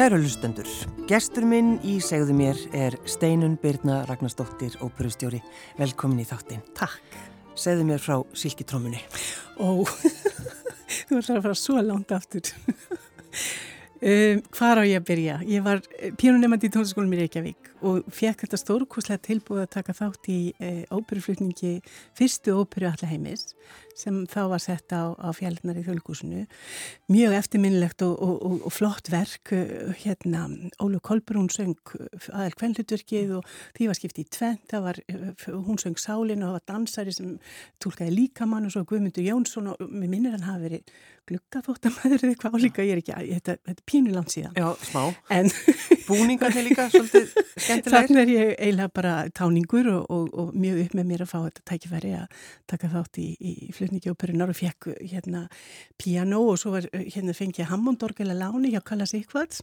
Kæru lustendur, gestur minn í segðu mér er Steinun Birna Ragnarsdóttir, óperustjóri. Velkomin í þáttinn. Takk. Segðu mér frá Silkitrómunni. Ó, þú ætlar að fara svo langt aftur. um, hvar á ég að byrja? Ég var pírunemandi í tónskólum í Reykjavík og fekk þetta stórkoslega tilbúið að taka þátt í e, óperuflutningi fyrstu óperu Allaheimis sem þá var sett á, á fjallunar í þjóðlíkusinu. Mjög eftirminnilegt og, og, og, og flott verk, hérna, Ólu Kolbrún söng aðal kvennlutverkið og því var skiptið í tvent, var, hún söng Sálin og það var dansari sem tólkaði líkamann og svo Guðmundur Jónsson og mér minnir hann hafi verið gluggaþóttamæður eða eitthvað álíka, ég er ekki, þetta, þetta er pínuland síðan. Já, smá. En búningarnir líka, svolítið skemmtilegir. Þannig er ég eiginlega bara táningur og, og, og mjög upp með mér að fá þetta tækifæri að taka þátt í, í flutningi óperunar og fekk hérna piano og svo var hérna fengið Hammondorgel að láni hjá Kallas Ykvarts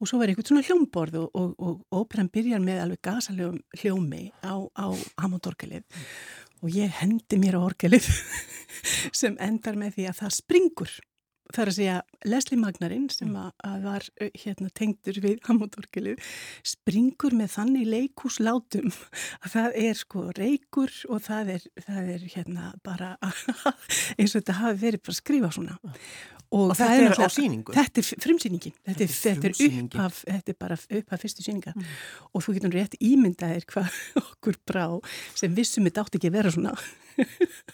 og svo var eitthvað svona hljómborð og, og óperan byrjar með alveg gasalegum hljómi á, á Hammondorgelið og ég hendi mér á orgelið sem endar með því að það springur Það er að segja, Leslie Magnarinn sem að, að var hérna, tengdur við Hammondorgelið springur með þannig leikúslátum að það er sko reykur og það er, það er hérna bara eins og þetta hafi verið bara að skrifa svona. Og, og þetta er, er á síningu? Þetta er frumsýningin, þetta er, þetta er, er bara upphaf fyrstu síninga mm. og þú getur rétt ímyndaðir hvað okkur brá sem vissum þetta átti ekki að vera svona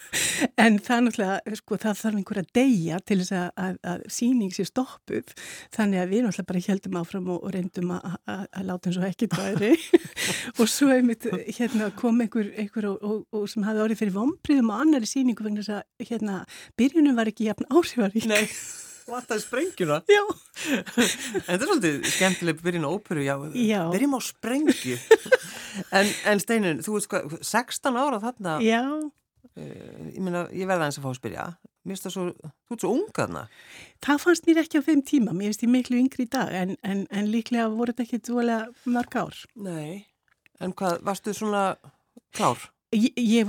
en það náttúrulega, sko, það þarf einhverja degja til þess að, að, að síning sé stoppuð, þannig að við náttúrulega bara heldum áfram og, og reyndum að, að láta eins og ekkert væri og svo einmitt hérna, kom einhver, einhver og, og, og sem hafi orðið fyrir vombriðum á annari síningu vegna þess að hérna, byrjunum var ekki jafn áhrifarík. Nei. Vataði sprengjuna? Já. en þetta er svolítið skemmtileg byrjun á óperu, já. Já. Byrjum á sprengju. en, en Steinun, þú veist hvað, 16 ára þarna. Já. Uh, ég ég verða eins að fá að spyrja. Mér finnst það svo, þú ert svo ungaðna. Það fannst mér ekki á þeim tíma. Mér finnst ég miklu yngri í dag, en, en, en líklega voru þetta ekki dvolega mörg ár. Nei. En hvað, varstu svona klár? Ég... ég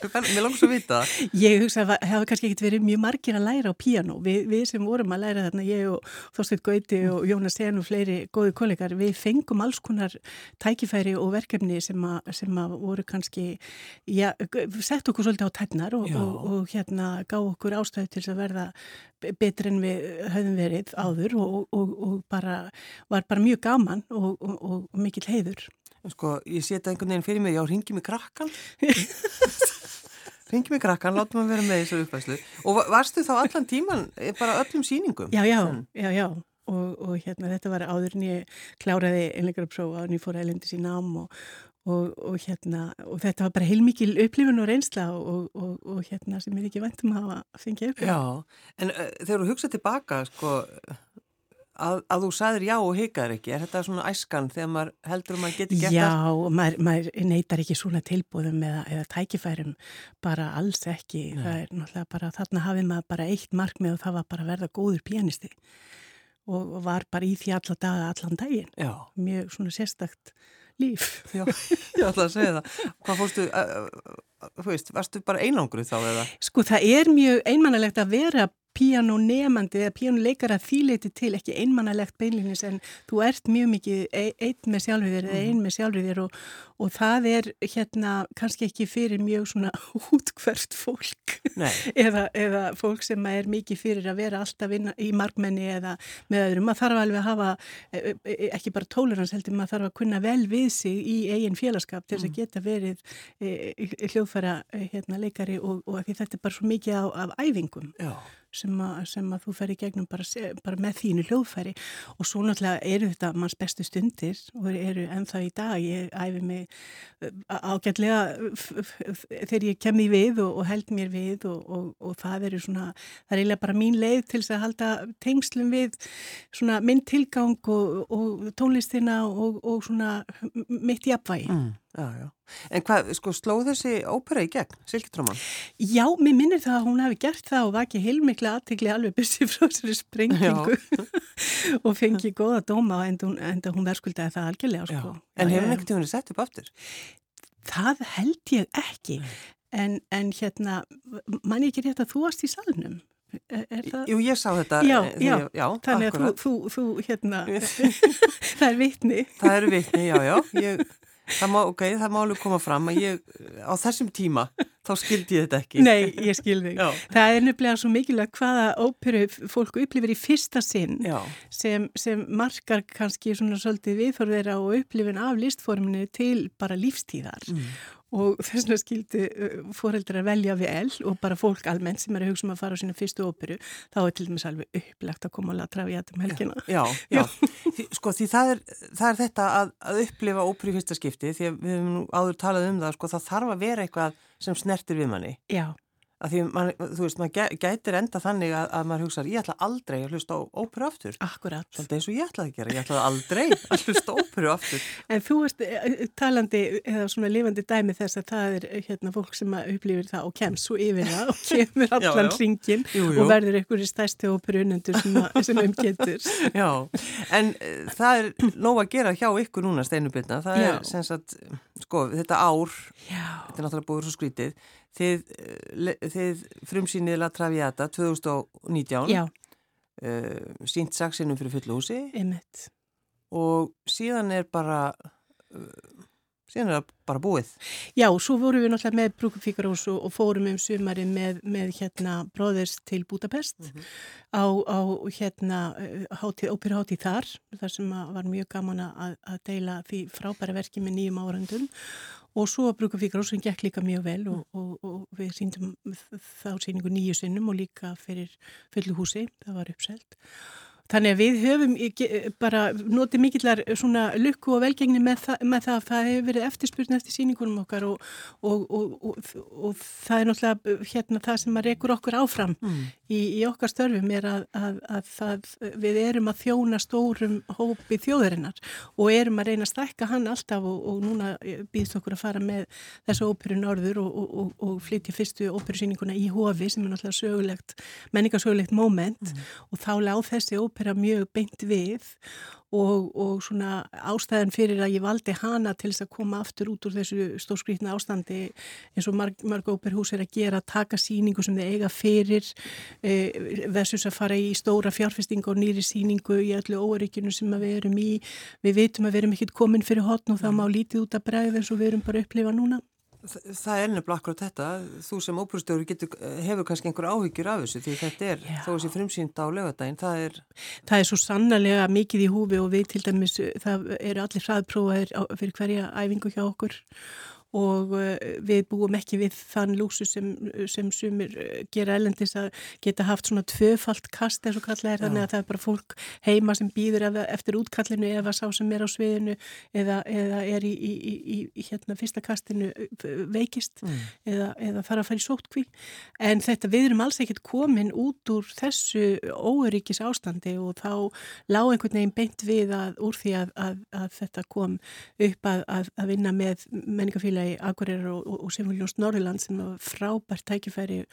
Mér langs að vita. Ég hugsa að það hefði kannski ekkit verið mjög margir að læra á píano. Vi, við sem vorum að læra þarna, ég og Þorstein Gauti og Jónas Sen og fleiri góði kollegar, við fengum alls konar tækifæri og verkefni sem að, sem að voru kannski, já, sett okkur svolítið á tætnar og, og, og hérna gá okkur ástæðu til að verða betur en við höfum verið áður og, og bara var bara mjög gaman og mikill heiður. Sko, ég seta einhvern veginn fyrir mig, já, ringi mig krakkan. ringi mig krakkan, látum að vera með þessu uppvæslu. Og varstu þá allan tíman, bara öllum síningum? Já, já, Sen. já, já. Og, og hérna, þetta var áður en ég kláraði einleikar að prófa og ég fór að elendis í nám og, og, og hérna, og þetta var bara heilmikil upplifun og reynsla og hérna sem ég ekki vantum að hafa fengið upp. Já, en uh, þegar þú hugsaði tilbaka, sko, að, að þú saðir já og hikaður ekki, er þetta svona æskan þegar maður heldur að maður geti gert það? Já, maður, maður neytar ekki svona tilbúðum eða, eða tækifærum, bara alls ekki, Nei. það er náttúrulega bara, þarna hafið maður bara eitt markmið og það var bara að verða góður pianisti og var bara í því alla daga, allan daginn, já. mjög svona sérstakt líf. Já, ég ætla að segja það. Hvað fórstu, uh, þú veist, varstu bara einangruð þá eða? Sko það er mjög einmannalegt að vera píanonemandi eða píanoleikara þýleiti til ekki einmannalegt beinlinis en þú ert mjög mikið einn með sjálfur eða einn með sjálfur og, og það er hérna kannski ekki fyrir mjög svona útkvört fólk eða, eða fólk sem er mikið fyrir að vera alltaf í markmenni eða með öðrum. Maður þarf alveg að hafa e, e, e, ekki bara tólurans heldur, maður þarf að kunna vel við sig í eigin félagskap til þess að mm. geta verið e, hljóðfæra hérna, leikari og, og þetta er bara svo mikið á, af æfingum. Já sem að, sem að þú fer í gegnum bara, bara með þínu hljóðfæri. Og svo náttúrulega eru þetta manns bestu stundir og eru ennþá í dag. Ég æfi mig uh, ágætlega þegar ég kem í við og, og held mér við og, og, og það eru svona, það er eiginlega bara mín leið til þess að halda tengslum við svona minn tilgang og tónlistina og svona mitt í apvægi mm. Já, já. En hvað, sko, slóð þessi ópera í gegn, Silkitróman? Já, mér minnir það að hún hefði gert það og var ekki heilmiklega aðtikli alveg byrstið frá þessari sprengingu og fengið góða dóma en hún verðskuldaði það algjörlega, sko. Já. En hefur neitt tífunni sett upp aftur? Það held ég ekki, en, en hérna, mann ekki rétt að þú varst í salnum? Er, er það? Jú, ég sá þetta. Já, eh, já, já þannig að þú, þú, þú, hérna, það er vitni. Það eru vitni, já, já. Ég, það, má, okay, það má alveg koma fram að ég á þessum tíma þá skildi ég þetta ekki. Nei, ég skil þig. Það er nefnilega svo mikilvægt hvaða óperu fólk upplifir í fyrsta sinn sem, sem markar kannski svona svolítið viðþorðera og upplifin af listforminu til bara lífstíðar. Mm. Og þess vegna skildi fóreldrar velja vel og bara fólk almennt sem er að hugsa um að fara á sína fyrstu óperu, þá er til dæmis alveg upplagt að koma og latra við þetta um helgina. já, já. Því, sko, því það er, það er þetta að, að upplifa óperu í fyrsta skipti því að við hefum áður talað um það, sko, það þarf að vera eitthvað sem snertir við manni. Já, að því man, þú veist, maður gæ- gætir enda þannig að, að maður hugsa, ég ætla aldrei að hlusta á óperu aftur. akkurat. Svolítið eins og ég ætlaði að gera, ég ætlaði aldrei að hlusta á óperu aftur. En þú veist, talandi eða svona lifandi dæmi þess að það er hérna fólk sem upplifir það og kemst svo yfir það og kemur allan hringin og verður einhverju stærsti óperu unnendur sem, sem um getur. Já, en það er nóg að gera hjá ykkur núna steinubirna, það Já. er sem sagt, sko, þetta ár, Já, þetta er náttúrulega búið svo skrítið, þið, le- þið frumsýnið La Traviata 2019, já, uh, sínt saksinum fyrir fullu húsi. Einmitt. og síðan er bara, uh, síðan er það bara búið. Já, svo vorum við náttúrulega með Brúkufíkarós og, og fórum um sumari með, með hérna bróðers til Budapest á, á hérna hátíð, óperuhátíð þar, þar sem var mjög gaman að, að deila því frábæra verki með nýjum árandum og svo að Brúkufíkarós sem gekk líka mjög vel og, og, og við síndum þá síningu nýju sinnum og líka fyrir fullu húsi, það var uppselt. Þannig að við höfum bara notið mikillar svona lukku og velgengni með, það, með það að það hefur verið eftirspurn eftir síningunum okkar og, og, og, og, það er náttúrulega hérna það sem að rekur okkur áfram Mm. í, í okkar störfum er að, að, að það, við erum að þjóna stórum hópi þjóðarinnar og erum að reyna að stækka hann alltaf og, og núna býðst okkur að fara með þessu óperu norður og, og, og, og flytja fyrstu óperusýninguna í hofi sem er náttúrulega sögulegt, menningarsögulegt moment og þá lág þessi ópera mjög beint við og, og svona ástæðan fyrir að ég valdi hana til þess að koma aftur út úr þessu stórskrítna ástandi eins og marg, marg óperhús er að gera, taka síningu sem þið eiga fyrir e, versus að fara í stóra fjárfestingu og nýri síningu í öllu óörygginu sem við erum í. Við vitum að við erum ekkit komin fyrir hotn og það má lítið út að bregða eins og við erum bara að upplifa núna Það er nefnilega akkurat þetta, þú sem óperustjóri getur, hefur kannski einhver áhyggjur af þessu því þetta er, Já. þó þessi frumsýnd á lögadaginn, það er, Það er svo sannlega mikið í húfi og við til dæmis, það eru allir hraðprófaðir fyrir hverja æfingu hjá okkur og uh, við búum ekki við þann lúsu sem, sem sumir uh, gera ellendis að geta haft svona tvöfalt kast eins og kallað er þannig að það er bara fólk heima sem býður ef, eftir útkallinu eða sá sem er á sviðinu eða, eða er í, í, í, í, hérna fyrsta kastinu uh, veikist mm. eða, eða þarf að fara í sótkví en þetta við erum alls ekkert komin út úr þessu óöryggis ástandi og þá lág einhvern veginn beint við að úr því að, að, að þetta kom upp að, að, vinna með menningafélagi Akureyrar og, og, og Sinfóljós Norðurland sem var frábært tækifæri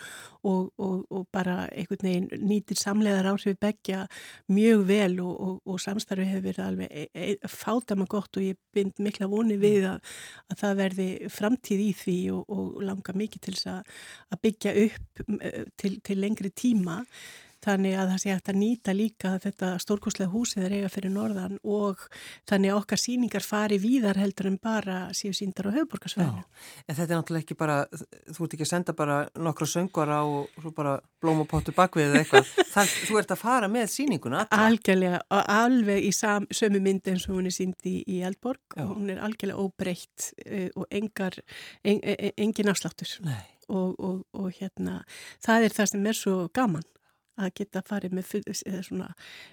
og, og, og bara einhvern veginn nýtir samleðar áhrif begja mjög vel og, og samstarfi hefur verið alveg e, e, fátama gott og ég bind mikla voni við að, að það verði framtíð í því og, og langa mikið til þess að, byggja upp eh, til, til lengri tíma þannig að það sé hægt að nýta líka þetta stórkoslega húsið er eiga fyrir norðan og þannig að okkar síningar fari víðar heldur en bara séu síndar á höfuborgarsvæðinu. En þetta er náttúrulega ekki bara, þú ert ekki að senda bara nokkra söngvara og svo bara blóm og pottu bakvið eða eitthvað. Það, þú ert að fara með síninguna. Algjörlega, og alveg í sam, sömu mynd eins og hún er sínd í, Eldborg Já. og hún er algjörlega óbreytt uh, og engar, en, en, engin afsláttur Nei. og, og, og hérna, það er það sem er svo gaman að geta farið með svona,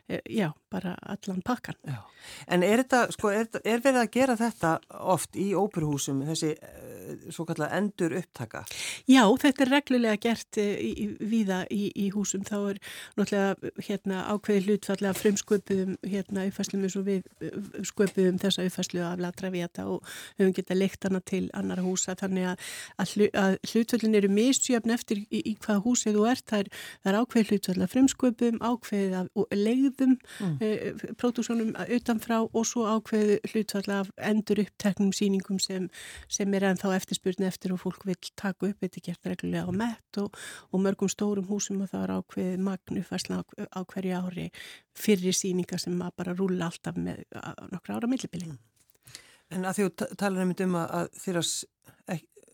eh, já, bara allan pakkan. Já. En er þetta, sko, er, er verið að gera þetta oft í óperuhúsum, þessi uh, svo kallar endur upptaka? Já, þetta er reglulega gert eh, í, í, víða í, í húsum. Þá er náttúrulega hérna, ákveði hlutfallega frumsköpuðum hérna, uppfæslum eins og við eh, sköpuðum þessa uppfæslu af latravíata og höfum geta leikt hana til annara húsa. Þannig að, að, hlu, að hlutfallin eru misjöfn eftir í, í hvaða húsið þú ert. Það er, er ákveði hlutfall hlutvallar frumsköpum, ákveðið af legðum, mm. uh, pródúsjónum utanfrá og svo ákveðið hlutvallar af endur uppteknum síningum sem, sem er ennþá eftirspurni eftir og fólk vil taka upp, þetta er gert reglulega á mett og, og mörgum stórum húsum og það er ákveðið magnufarsla á, á hverju ári fyrir síninga sem bara rúla alltaf með nokkra ára millibili. Mm. En að því að tala um að þeirra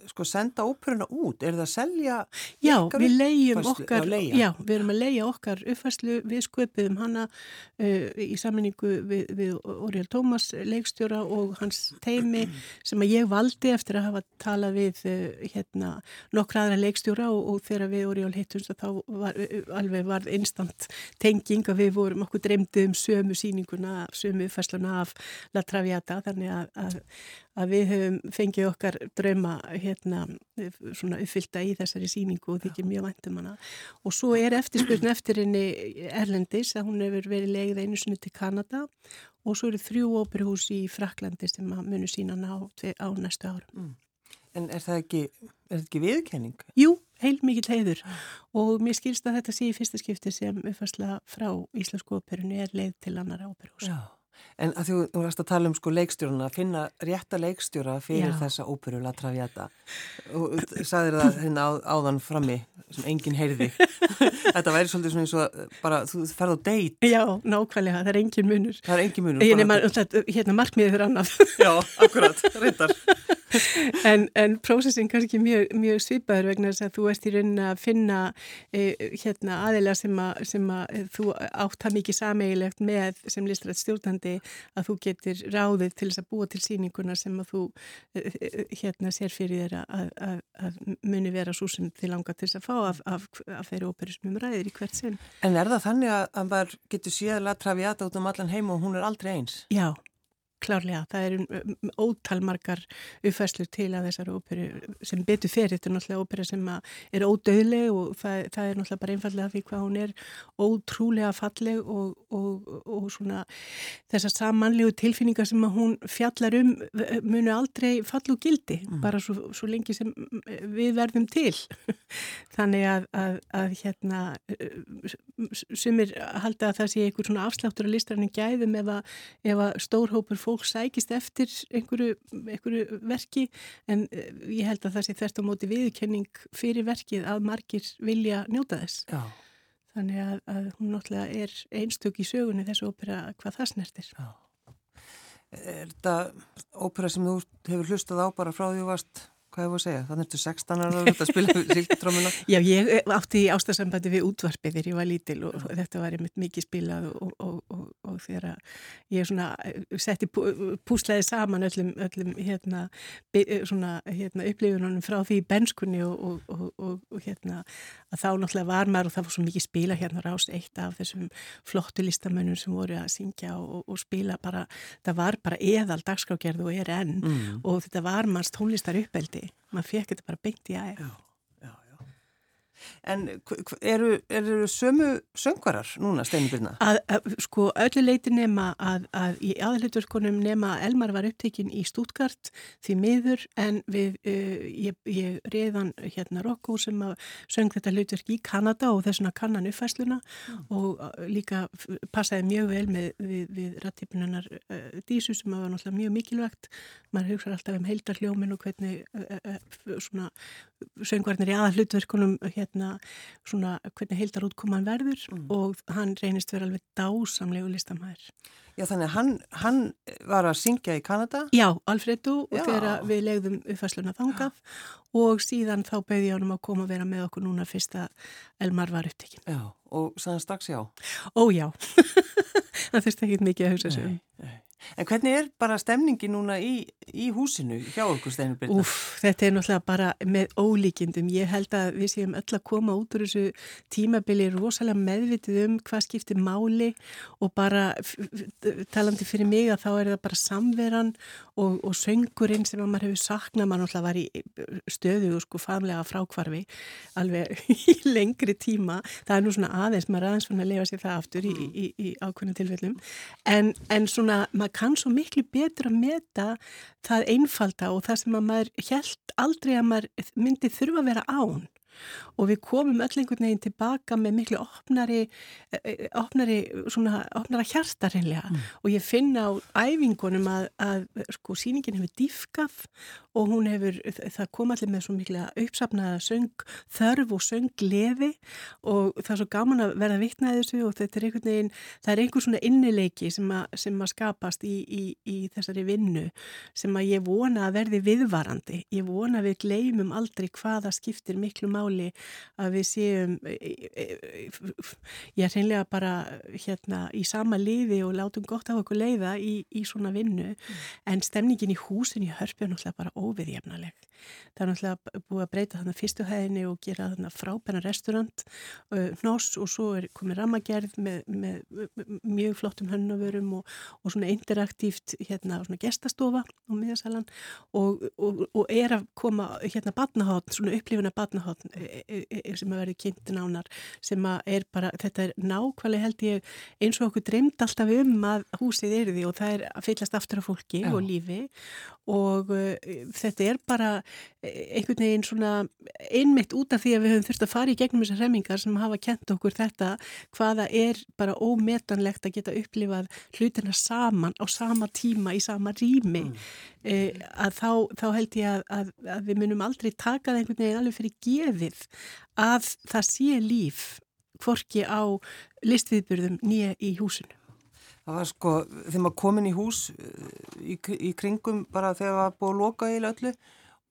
sko senda óperuna út, er það að selja Já, við leiðum okkar já, við erum að leiða okkar uppfæslu við sköpiðum hana uh, í saminningu við, við Oriel Tómas leikstjóra og hans teimi sem að ég valdi eftir að hafa talað við uh, hérna nokkra aðra leikstjóra og, og þegar við Oriel hittumst þá var, uh, alveg var instant tenging að við vorum okkur dreymdi um sömu síninguna, sömu uppfæsluna af La Traviata. Þannig að, að, að við höfum fengið okkar drauma hérna svona uppfylta í þessari síningu og þykir mjög vantum hana og svo er eftirspurn eftir henni Erlendis að hún hefur verið legið einu snu til Kanada og svo eru þrjú óperuhús í Fraklandi sem munur sína ná á næstu árum. Mm. En er það ekki, er það ekki viðkenning? Jú, heil mikið leiður og mér skilst að þetta sé í fyrsta skipti sem uppfærsla frá Íslandsku óperunni er leið til annar óperuhús. Já. En að þú, þú varst að tala um sko leikstjóruna, að finna rétta leikstjóra fyrir Já. þessa óperu La Traviata og saðir það hérna á, áðan frammi sem enginn heyrði. Þetta væri svolítið svona eins og bara þú ferð á deit. Já, nákvæmlega, það er enginn munur. Það er enginn munur. Ég nefnir hérna markmiðið fyrir annaf. Já, akkurat, reyndar. en, en prósessin kannski mjög, mjög svipaður vegna þess að þú ert í rauninni að finna e, hérna aðeila sem, að, sem að e, þú átt það mikið sameigilegt með sem listrætt stjórnandi að þú getur ráðið til þess að búa til síninguna sem að þú e, hérna sér fyrir þér að, að, að muni vera svo sem þið langar til þess að fá af, af, af þeirri óperu sem um ræðir í hvert sinn. En er það þannig að maður getur séðlega trafiata út um allan heim og hún er aldrei eins? Já. Klárlega, það eru um, um, ótalmarkar uppfæslu til að þessari óperu sem betur fyrir, þetta er náttúrulega ópera sem er ódauðleg og það, það er náttúrulega bara einfallega því hvað hún er ótrúlega falleg og, og, og svona þessar samanlegu tilfinningar sem hún fjallar um munu aldrei fallu gildi, mm. bara svo, svo lengi sem við verðum til. Þannig að, að, að hérna sumir halda að það sé einhver svona afsláttur að listrarinn gæðum ef að, að stórhópur fólk sækist eftir einhverju, einhverju verki en eh, ég held að það sé þvert á móti viðkenning fyrir verkið að margir vilja njóta þess. Já. Þannig að, að hún náttúrulega er einstök í sögunni þessu ópera hvað það snertir. Já. Er þetta ópera sem þú hefur hlustað á bara frá því þú varst Hvað hefur að segja? Þannig ertu 16 ára að spila síltrómuna? Já, ég átti í ástasambandi við útvarpið þegar ég var lítil og Já. þetta var einmitt mikið spilað og, og, og, og þegar ég svona eh, setti púsleði saman öllum, öllum hérna, eh, svona, hérna, upplifunum frá því benskunni og hérna að þá náttúrulega var maður og það var svo mikið spila hérna rást eitt af þessum flottu listamönnum sem voru að syngja og spila bara, það var bara eðal dagskágerð og er enn mm. og þetta var manns tónlistar uppeldi maður fekk þetta bara beint í æg En eru, eru sömu söngvarar núna, að, sko, öllu leiti nema að, að í aðhaldurkonum nema að Elmar var upptekinn í Stútgart því miður en við, uh, ég, ég reðan hérna Rokko sem söng þetta hlutverk í Kanada og þessuna kannan uppfæsluna mm. og uh, líka passaði mjög vel með, við, við rattipunanar uh, Dísu sem var náttúrulega mjög mikilvægt. Maður hugsaði alltaf um heildarljómin og hvernig svona söngvarnir í aðhaldurkonum hérna svona hvernig heildarútkoman verður mm. og hann reynist verið alveg dásamlegu listamæður. Já þannig hann, hann var að syngja í Kanada? Já, Alfredo og þegar við legðum uppfæsluna þangað Já. og síðan þá beði ég honum að koma að vera með okkur núna fyrst að Elmar var upptekinn. Já, og sann strax já? Ó já, það þurfti ekki mikið að hugsa sig um. En hvernig er bara stemningi núna í, í húsinu hjá okkur Steinur Byrna? Úf, þetta er náttúrulega bara með ólíkindum. Ég held að við séum öll að koma út úr þessu tímabili rosalega meðvitið um hvað skiptir máli og bara talandi fyrir mig að þá er það bara samveran og, og söngurinn sem að maður hefur saknað, maður náttúrulega var í stöðu og sko famlega frákvarfi alveg í lengri tíma. Það er nú svona aðeins, maður aðeins fann að lefa sér það aftur í, í, í ákveðnum tilfellum en, en svona maður kann svo miklu betur að meta það einfalda og það sem að maður held aldrei að maður myndi þurfa að vera án og við komum öll einhvern veginn tilbaka með miklu opnari, eh, eh, opnari svona, opnara hjarta reynlega mm. og ég finna á æfingunum að, að sko síningin hefur dýfkað og hún hefur, það kom allir með svo miklu uppsapnaða söng þörf og söng gleði og það er svo gaman að verða vittnaði þessu og þetta er einhvern veginn, það er einhver svona innileiki sem að, sem að skapast í, í, í þessari vinnu sem að ég vona að verði viðvarandi, ég vona að við gleymum aldrei hvaða skiptir miklu máli að við séum e, e, e, ég er reynilega bara hérna í sama liði og látum gott af okkur leiða í, í svona vinnu mm. en stemningin í húsin í hörpu er náttúrulega bara óviðjafnaleg. Það er náttúrulega búið að breyta þannig fyrstu hæðinni og gera þannig frábæna restaurant, hnoss og svo er komið ramagerð með, með, með mjög flottum hönnavörum og, og svona interaktíft hérna svona gestastofa á miðasalan og, og, og er að koma hérna badnahátn, svona upplifuna badnahátn e, e, e, sem að verði kynnti nánar sem að er bara, þetta er nákvæmlega held ég eins og okkur dreymt alltaf um að húsið er því og það er að fyllast aftur af fólki Já. og lífi og uh, þetta er bara einhvern veginn svona einmitt út af því að við höfum þurft að fara í gegnum þessar remmingar sem hafa kent okkur þetta hvaða er bara ómetanlegt að geta upplifað hlutina saman á sama tíma í sama rými mm. eh, að þá, þá held ég að, að, að við munum aldrei taka það einhvern veginn alveg fyrir gefið að það sé líf hvorki á listviðburðum nýja í húsinu Það var sko, þegar maður komin í hús í, í kringum bara þegar það var búið að loka í öllu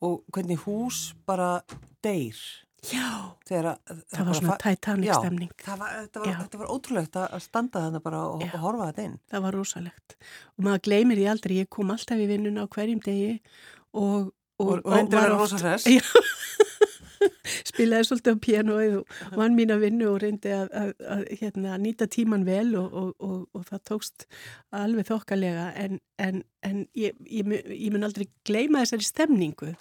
og hvernig hús bara deyr. Já, Þegar, það, var svona Titanic stemning. Já, það var, þetta, var, var ótrúlegt að standa þannig bara og, og horfa þetta inn. Það var rosalegt og maður gleymir því aldrei, ég kom alltaf í vinnuna á hverjum degi og og, og, rosa hress. Já. spilaði svolítið á pianoið og vann mín að vinna og reyndi að, að, að hérna, nýta tíman vel og, og, og það tókst alveg þokkalega en, en, en ég, ég, ég mun aldrei gleima þessari stemningu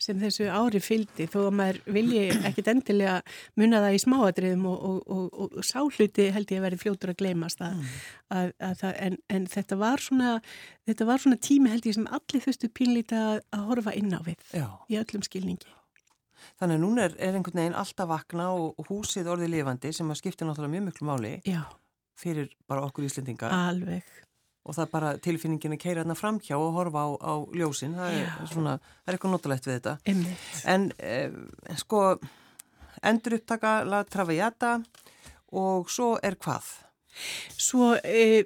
sem þessu ári fyldi þó að maður vilji ekkit endilega munna það í smáadriðum og, og sáhluti held ég að verði fljótur að gleimast að, mm. það, en, en þetta var svona þetta var svona tími held ég sem allir þaustu pínlítið að horfa inn á við Já. í öllum skilningi Þannig að núna er, er einhvern veginn alltaf vakna og, húsið orðið lifandi sem að skipta náttúrulega mjög miklu máli Já. fyrir bara okkur íslendinga. Alveg. Og það er bara tilfinningin að keira þarna framhjá og horfa á, á ljósin. Það er, svona, það er eitthvað notalegt við þetta. Einmitt. En eh, sko, endur upptaka La Traviata og svo er hvað? Svo e,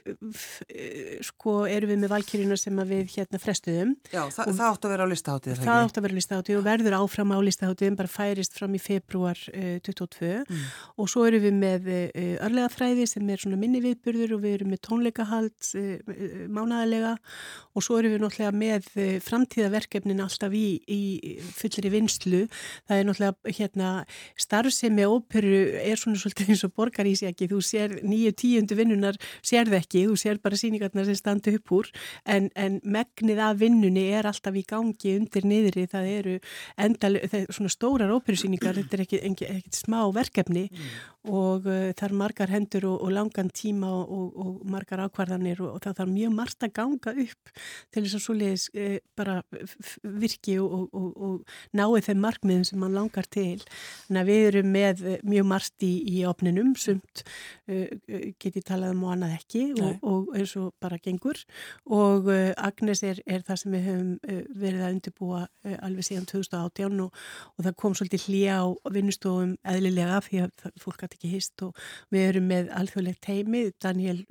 sko erum við með valkyrjuna sem við hérna frestuðum. Já, þa það átt að vera á listahátið. Það, það átt að vera á listahátið og verður áfram á listahátið, bara færist fram í februar e, 22 mm. og svo erum við með e, örlega fræði sem er svona minni viðburður og við erum með tónleikahald e, e, mánæðilega og svo erum við náttúrulega með e, framtíðaverkefnin alltaf í, í fullir í vinslu. Það er náttúrulega hérna starfsemi óperu er svona svolítið eins og borgarísjaki, þú sér nýju tíu tíundu vinnunar sérð ekki, þú sér bara síningarnar sem standi upp úr en, en megnið af vinnunni er alltaf í gangi undir niðri, það eru endal, það er svona stórar óperusíningar, þetta er ekkit ekki smá verkefni mm. og uh, það er margar hendur og, og langan tíma og, og, og margar ákvarðanir og það þarf mjög margt að ganga upp til þess að svoleiðis uh, bara virki og náið þeim markmiðum sem mann langar til. Þannig að við erum með mjög margt í, í opninum, sumt uh, get ég talað um og annað ekki og, og eins og bara gengur. Og uh, Agnes er, er það sem við höfum uh, verið að undirbúa uh, alveg síðan 2018 og, og það kom svolítið hlýja á vinnustofum eðlilega því að það, fólk hætti ekki hist og við erum með alþjóðlegt heimi, Daniel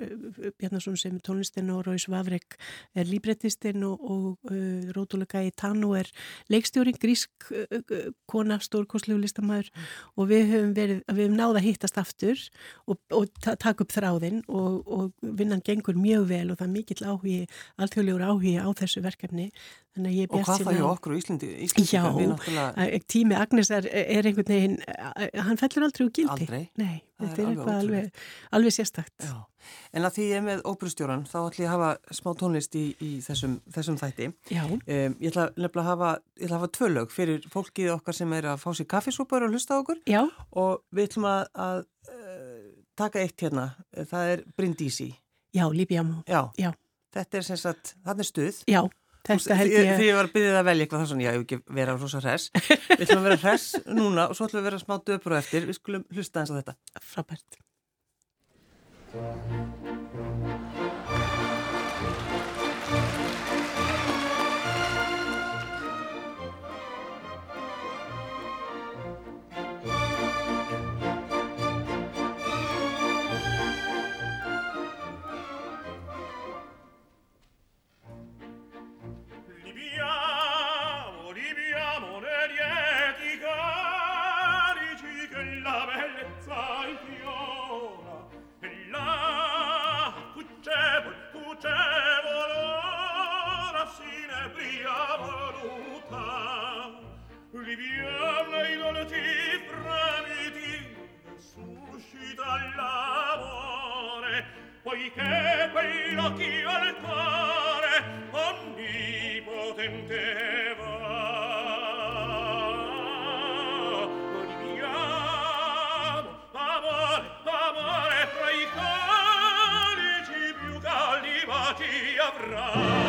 Bjarnason sem er tónlistinn og Róis Vavrek er líbrettistinn og, og Rótulega í Tannu er leikstjóring, grísk kona, stórkoslegu listamæður mm. og við höfum verið, við höfum náða að hittast aftur og taka upp þráðinn og, og vinnan gengur mjög vel og það er mikill áhugi, alþjóðlegur áhugi á þessu verkefni. Og hvað það hjá okkur í Íslandi? Íslandi já, náttúrulega... tími Agnes er, er einhvern veginn, hann fellur aldrei úr gildi. Aldrei? Nei, þetta er, er eitthvað alveg, alveg sérstakt. Já. En að því ég er með óperustjóran, þá ætlum ég að hafa smá tónlist í, í þessum, þessum þætti. Já. Um, ég ætla nefnilega að hafa, ég ætla að hafa tvö lög fyrir fólkið okkar sem er að fá sér kaffisúpar og hlusta okkur. Já. Og við ætlum að, að taka eitt hérna, það er Brindisi. Já, Líbjámo. Já. Já, þetta er sem sagt, það er stuð. Já. Þetta held ég... Því ég var það að velja eitthvað það svona, já, ég hef ekki vera rosa hress. Við ætlum að vera hress núna og svo ætlum við að vera smá döpur og eftir. Við skulum hlusta eins á þetta. Frábært. dall'amore poiché quello ch'io al cuore onnipotente va moriamo amore amore tra i calici più caldi baci avrà.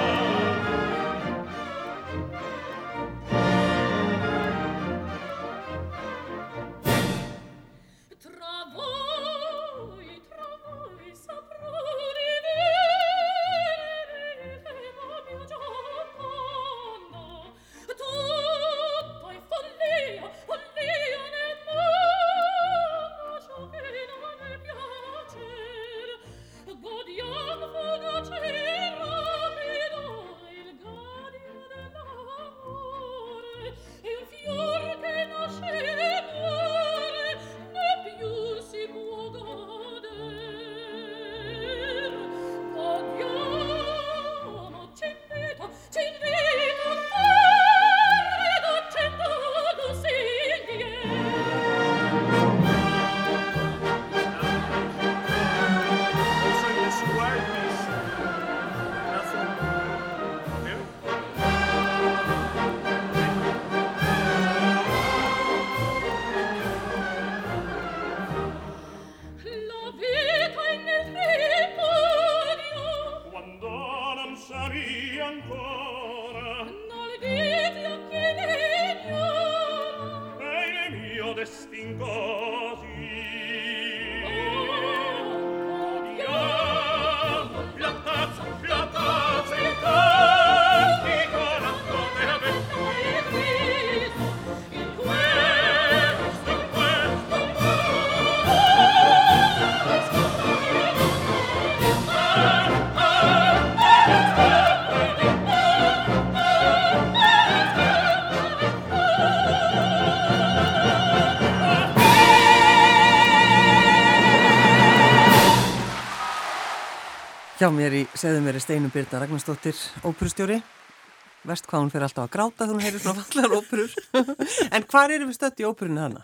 Hjá mér í segðum er Steinum Birna Ragnarstóttir, óperustjóri. Vest hvað hún fyrir alltaf að gráta þegar hún heyrir svona fallar óperur. en hvað eru við stött í óperunni hana?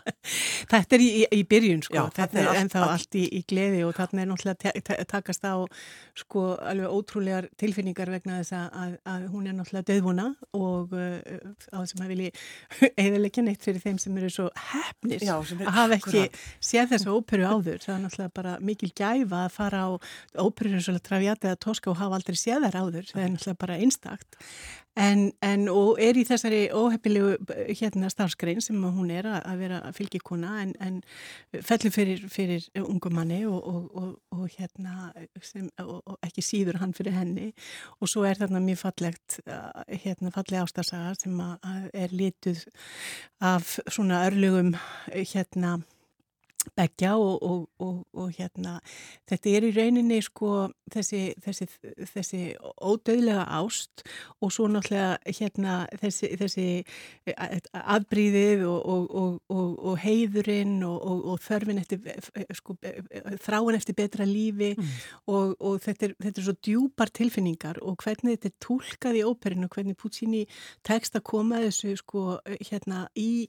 Þetta er í, í, byrjun sko, Já, þetta er ennþá allt, allt í, í gleði og þarna er náttúrulega takast á sko alveg ótrúlegar tilfinningar vegna þess að, að hún er náttúrulega döðvona og uh, á þessum að vilji eðalegja neitt fyrir þeim sem eru svo hefnir Já, að hafa ekki séð þessu óperu áður. Það er náttúrulega bara mikil gæfa að fara á óperur eins og Traviata eða Tosca og hafa aldrei séð þær áður. Það er náttúrulega bara einstakt. En, en og er í þessari óhefnilegu hérna starfskrein sem hún er að vera fylgikona en, en fellur fyrir, fyrir ungum manni og, og, og, og hérna sem, ekki síður hann fyrir henni. Og svo er þarna mjög fallegt hérna falleg ástarsaga sem að er lituð af svona örlugum hérna begja og, og, og, og hérna þetta er í rauninni sko þessi, þessi, þessi ódauðlega ást og svo náttúrulega hérna þessi, þessi afbríðið og heiðurinn og þörfin eftir sko, þráin eftir betra lífi mm. og þetta er, þetta er svo djúpar tilfinningar og hvernig þetta er tólkað í óperinu, hvernig Puccini tekst að koma þessu sko hérna í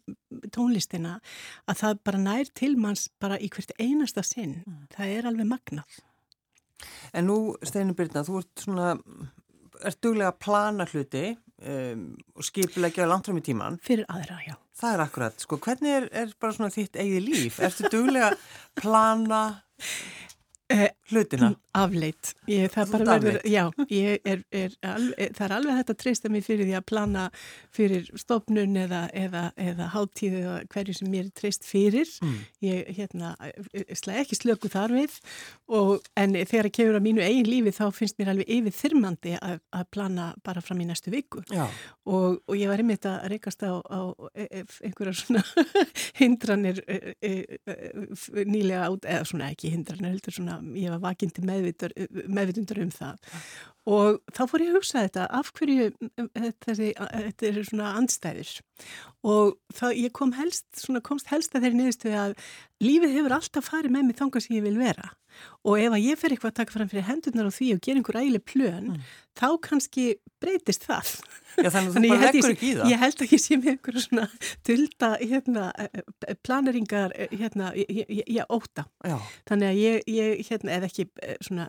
tónlistina að það bara nær til manns bara í hvert einasta sinn. Mm. Það er alveg magnað. En nú, Steinur Byrna, þú ert svona, ert duglega að plana hluti um, og skipulegja langt fram í tíman. Fyrir aðra, já. Það er akkurat. Sko, hvernig er, er bara svona þitt eigið líf? Ertu duglega að plana hlutina. Afleitt. Ég, það verður, já, ég er, er alveg, það er alveg hægt að treysta mig fyrir því að plana fyrir stofnun eða, eða, eða hátíð eða hverju sem mér er treyst fyrir. Mm. Ég, hérna, slæ ekki slöku þar við og, en þegar ég kemur á mínu eigin lífi þá finnst mér alveg yfir þyrmandi að, að plana bara fram í næstu viku og, og ég var einmitt að reykast á, á e- e- einhverjar svona hindranir e, nýlega át, eða svona ekki hindranir heldur svona, ég var vakindi meðvitundur um það og þá fór ég að hugsa þetta af hverju e, þessi, þetta eru svona andstæður og þá ég kom helst, svona komst helst að þeirri niðurstuði að lífið hefur alltaf farið með mig þangað sem ég vil vera og ef að ég fer eitthvað að taka fram fyrir hendurnar á því og gera einhver ægileg plön Mm. þá kannski breytist það já þannig að þú bara leggur ekki í það. ég held að ég sé með einhverju svona dulda hérna, eh, planeringar eh, hérna, ég, óta. Já, Þannig að ég, ég hérna, eða ekki eh, svona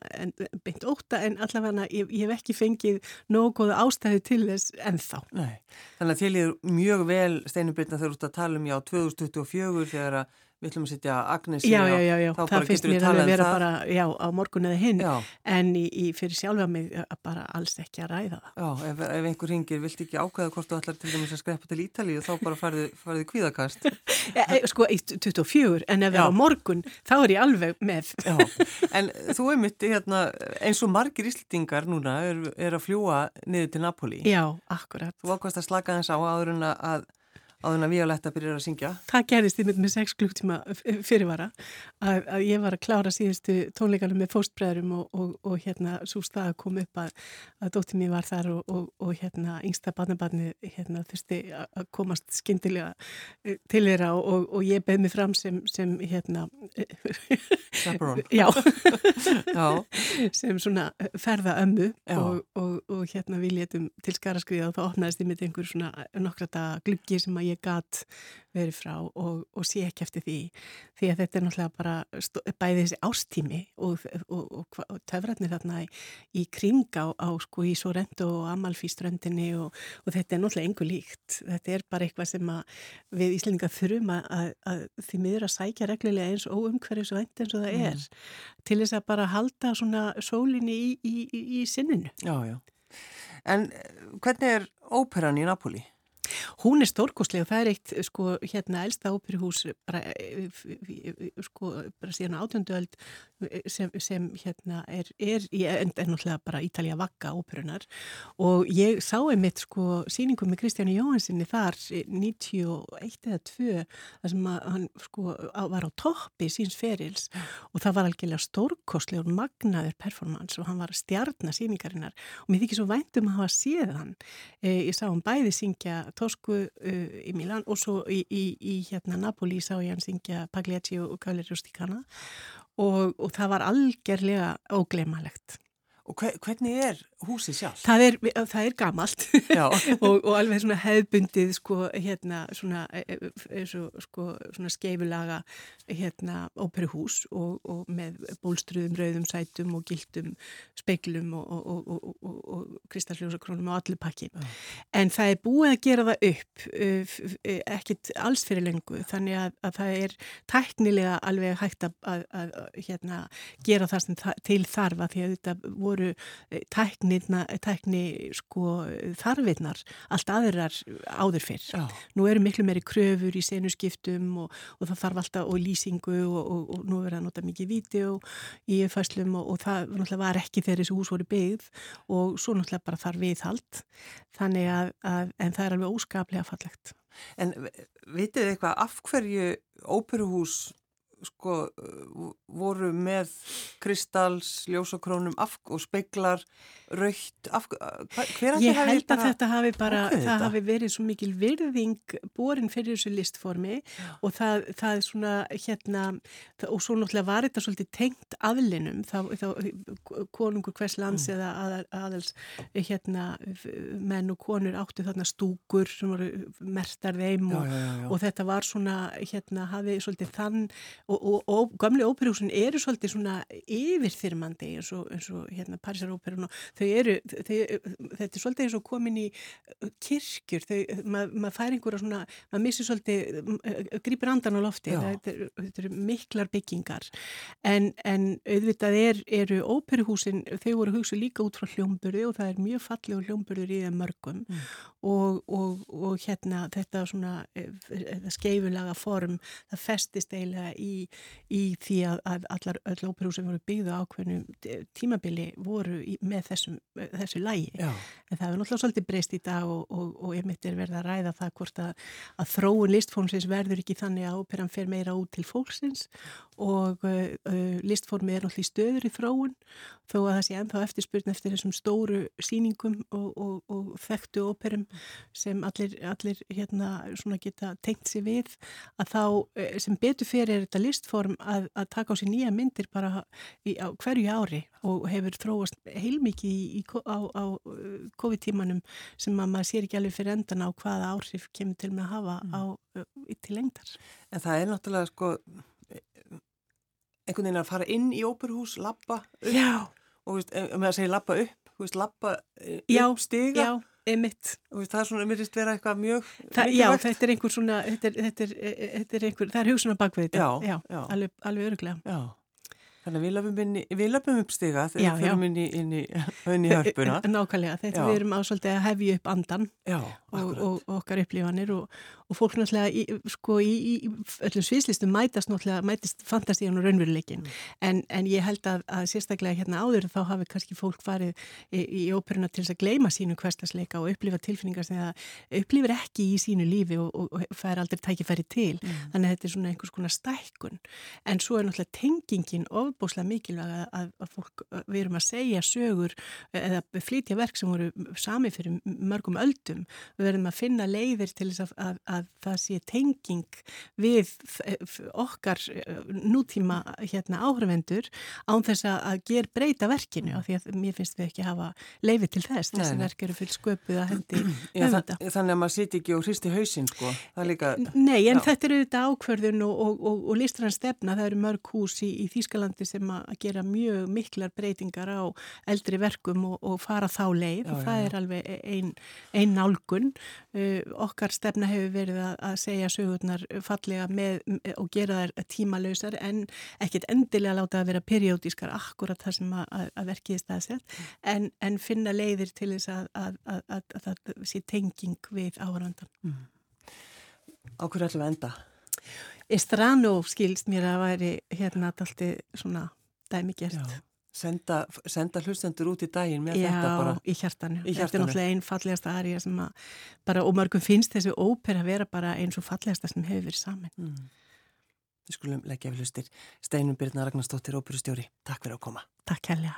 beint óta en allavega ég, ég hef ekki fengið nógu góða ástæði til þess ennþá. nei. Þannig að þér líður mjög vel steinubyrna þegar þú ert að tala um já 2024 þegar að við ætlum að setja Agnesi Já, já, já, já, það finnst mér alveg um vera það. bara, já, á morgun eða hinn, Já, en í, í fyrir sjálfa mig eh, bara alls ekki að ræða það. já, ef, ef einhver ringir, vilt ekki ákveða hvort þú ætlar til dæmis að skreppa til Ítalíu þá bara farið, farið kvíðakast. E, e, sko, í 24, en ef það er á morgun, þá er ég alveg með. Já, en þú einmitt hérna, eins og margir íslendingar núna er, er að fljúa niður til Napoli. Já, akkurat. Þú ákvæmst að slaka þess á áður en að, áður en að Violetta byrjar að syngja. það gerðist einmitt með 6 klukktíma fyrirvara að, að ég var að klára síðustu tónleikanum með fóstbræðurum og, og, og hérna svo stað kom upp að, að dóttir mér var þar og, og, og hérna yngsta barnabarni hérna þurfti að að komast skyndilega eh, til þeirra og, og ég beð mig fram sem, sem hérna Chaperone. já, Já, sem svona ferða ömmu og, og, og hérna við létum til skaraskriða og þá opnaðist ég með einhver svona nokkra daga gluggi sem að ég gat verið frá og, og sé ekki eftir því því að þetta er náttúrulega bara bæði þessi ástími og, og, og, töfratnir þarna í, í kring á, á sko í Sorrento og Amalfi-ströndinni og, og þetta er náttúrulega engu líkt þetta er bara eitthvað sem að við Íslendinga þurfum að, að, að því miður að sækja reglulega eins og umhverfis og eins og það Mm. er til þess að bara halda svona sólinni í, í, í, í sinninu. já, já. En eh, hvernig er óperan í Napoli? Hún er stórkostlega og það er eitt sko hérna elsta óperuhús bara, eh, sko, bara síðan átjönduöld sem, sem hérna er, er í end er náttúrulega bara Ítalja vakka óperunar og ég sá einmitt sko síningu með Kristjáni Jóhansinni þar 91 eða 2 þar sem hann sko á, var á toppi síns ferils. Og það var algjörlega stórkostlega og magnaður performance og hann var stjarnar síningarinnar og mér þykir svo vænt um að hafa séð hann. Ég sá hann bæði syngja Tosku uh, í Milan og svo í, í, í hérna Napoli sá ég hann syngja Pagliacci og Cavalli Rusticana og, og það var algjörlega óglemalegt. Og hve, hvernig er húsið sjálf? Það er, það er gamalt og, og alveg svona hefðbundið sko hérna svona, e, e, sko, svona skeifulaga hérna óperuhús og, og með bólstruðum, rauðum sætum og gildum speiklum og, og, og, og, og kristalljósakrónum og allir pakki. En það er búið að gera það upp uh, ekkit alls fyrir lengu þannig að, að það er tæknilega alveg hægt að, að, að, hérna, gera það sem til þarfa því að þetta voru eh, tæknina, tækni sko þarfinnar allt aðrar áður fyrr. já, Nú eru miklu meiri kröfur í senuskiptum og, og það þarf alltaf og lýsingu og, og, og nú er það nota mikið vídeo í fæslum og, og það var ekki þegar þessu hús voru byggð og svo náttúrulega bara þarf viðhald þannig að, að en það er alveg óskaplega fallegt. en vitið eitthvað af hverju óperuhús sko uh, voru með kristalls, ljósakrónum af, og speiklar, raukt af, hva, hver Ég allir hafi held að bara- þetta hafi bara, ákveðið það þetta? hafi verið svo mikil virðing borin fyrir þessu listformi og það, það er svona hérna og svo náttúrulega var þetta svolítið tengt aðlinum, þá, þá konungur hvers lands Mm. eða að, aðals hérna menn og konur áttu þarna stúkur sem voru mertar þeim Já, og, já, já, já. og þetta var svona hérna hafi svolítið þann og, og, og gamli óperuhúsin eru svolítið svona yfirþyrmandi eins og, eins og hérna Parísaróperun og þau eru, þau, þetta er svolítið eins og komin í uh, kirkjur, þau, maður mað fær einhverja svona, maður missir svolítið, uh, grýpir andan á lofti, þetta, eru miklar byggingar. En, en auðvitað er, eru óperuhúsin, þau voru hugsuð líka út frá hljómburði og það er mjög fallegu hljómburður í þeim mörgum. Mm. og, og, og hérna þetta svona eh, skeifulaga form, það festist eiginlega í, í því að, að allar öll óperú sem voru byggða ákveðnum tímabili voru í, með þessum, þessu lægi. Já. En það er náttúrulega svolítið breyst í dag og, og, og einmitt er verið að ræða það hvort að, að þróun listfónsins verður ekki þannig að óperan fer meira út til fólksins og uh, uh listformi er náttúrulega stöður í þróun þó að það sé ennþá eftirspurn eftir þessum stóru síningum og, og, og þekktu óperum sem allir, allir hérna geta tengt sér við að þá uh, sem betur fyrir þetta listform að, að taka á sér nýja myndir bara í, á hverju ári og hefur þróast heilmikið í, í, á, á uh, COVID-tímanum sem að maður sér ekki alveg fyrir endan á hvaða áhrif kemur til með að hafa mm. á, uh, til lengdar. En það er náttúrulega sko einhvern veginn að fara inn í óperhús, lappa upp já. og veist, með að segja lappa upp, veist, lappa eh, upp já, stiga. Já, emitt. Það er svona, mér finnst vera eitthvað mjög það, Já, þetta er einhver svona, þetta er, þetta er, þetta er einhver, það er hugsun á bakvið þetta. Já, já. Alveg, alveg öruglega. Já. Þannig að við löpum upp stiga þegar við fyrir inn í, inn í, inn í hörpuna. Nákvæmlega, þetta við erum ásvöldið að hefja upp andan já, og, og, okkar upplifanir og, og fólk náttúrulega í, sko, í, í öllum sviðslistum mætast náttúrulega, mætist fantastíðan og raunveruleikin mm. en, en ég held að, að sérstaklega hérna áður þá hafi kannski fólk farið í, í óperuna til þess að gleima sínu hverstasleika og upplifa tilfinningar sem það upplifir ekki í sínu lífi og, og fær aldrei tækifæri til mm. þannig að þetta er svona einhvers konar stækkun en svo er náttúrulega tengingin ofbúslega mikilvæg að, að fólk við erum að segja sögur eða flytja verk sem voru sami fyrir mörgum öldum. Við verðum að finna leiðir til þess að, að að það sé tenging við okkar eh, nútíma hérna, áhrifendur án þess að ger breyta verkinu af því að mér finnst við ekki hafa leiði til þess, þessi verk eru full sköpuð að hendi Já, það, Þannig að maður sýti ekki og hristi hausinn sko. Líka... Nei, en Já. þetta eru þetta ákverðun og, og, og, og listrann stefna, það eru mörg hús í, í Þýskalandi sem að gera mjög miklar breytingar á eldri verkum og fara þá leið Já, og það er alveg einn ein nálgun uh, okkar stefna hefur verið að, að segja sögurnar fallega með og gera þær tímalösar en ekkert endilega láta að vera periódískar akkurat það sem að, að verkið staðsett en, en finna leiðir til þess að, að það sé tenging við áhrandan. Mm. Á hverju ætlum við enda? Estrano skilst mér að væri hérna alltaf svona dæmigert. Já senda, senda hlustendur út í daginn með Já, þetta bara. Já, í hjartanu. Þetta er náttúrulega einn fallegasta aðrið sem að bara, og mörgum finnst þessu ópera vera bara eins og fallegasta sem hefur verið saman. Mm. Við skulum leggja við hlustir Steinum Birna Ragnarstóttir, óperustjóri. Takk fyrir að koma. Takk helga.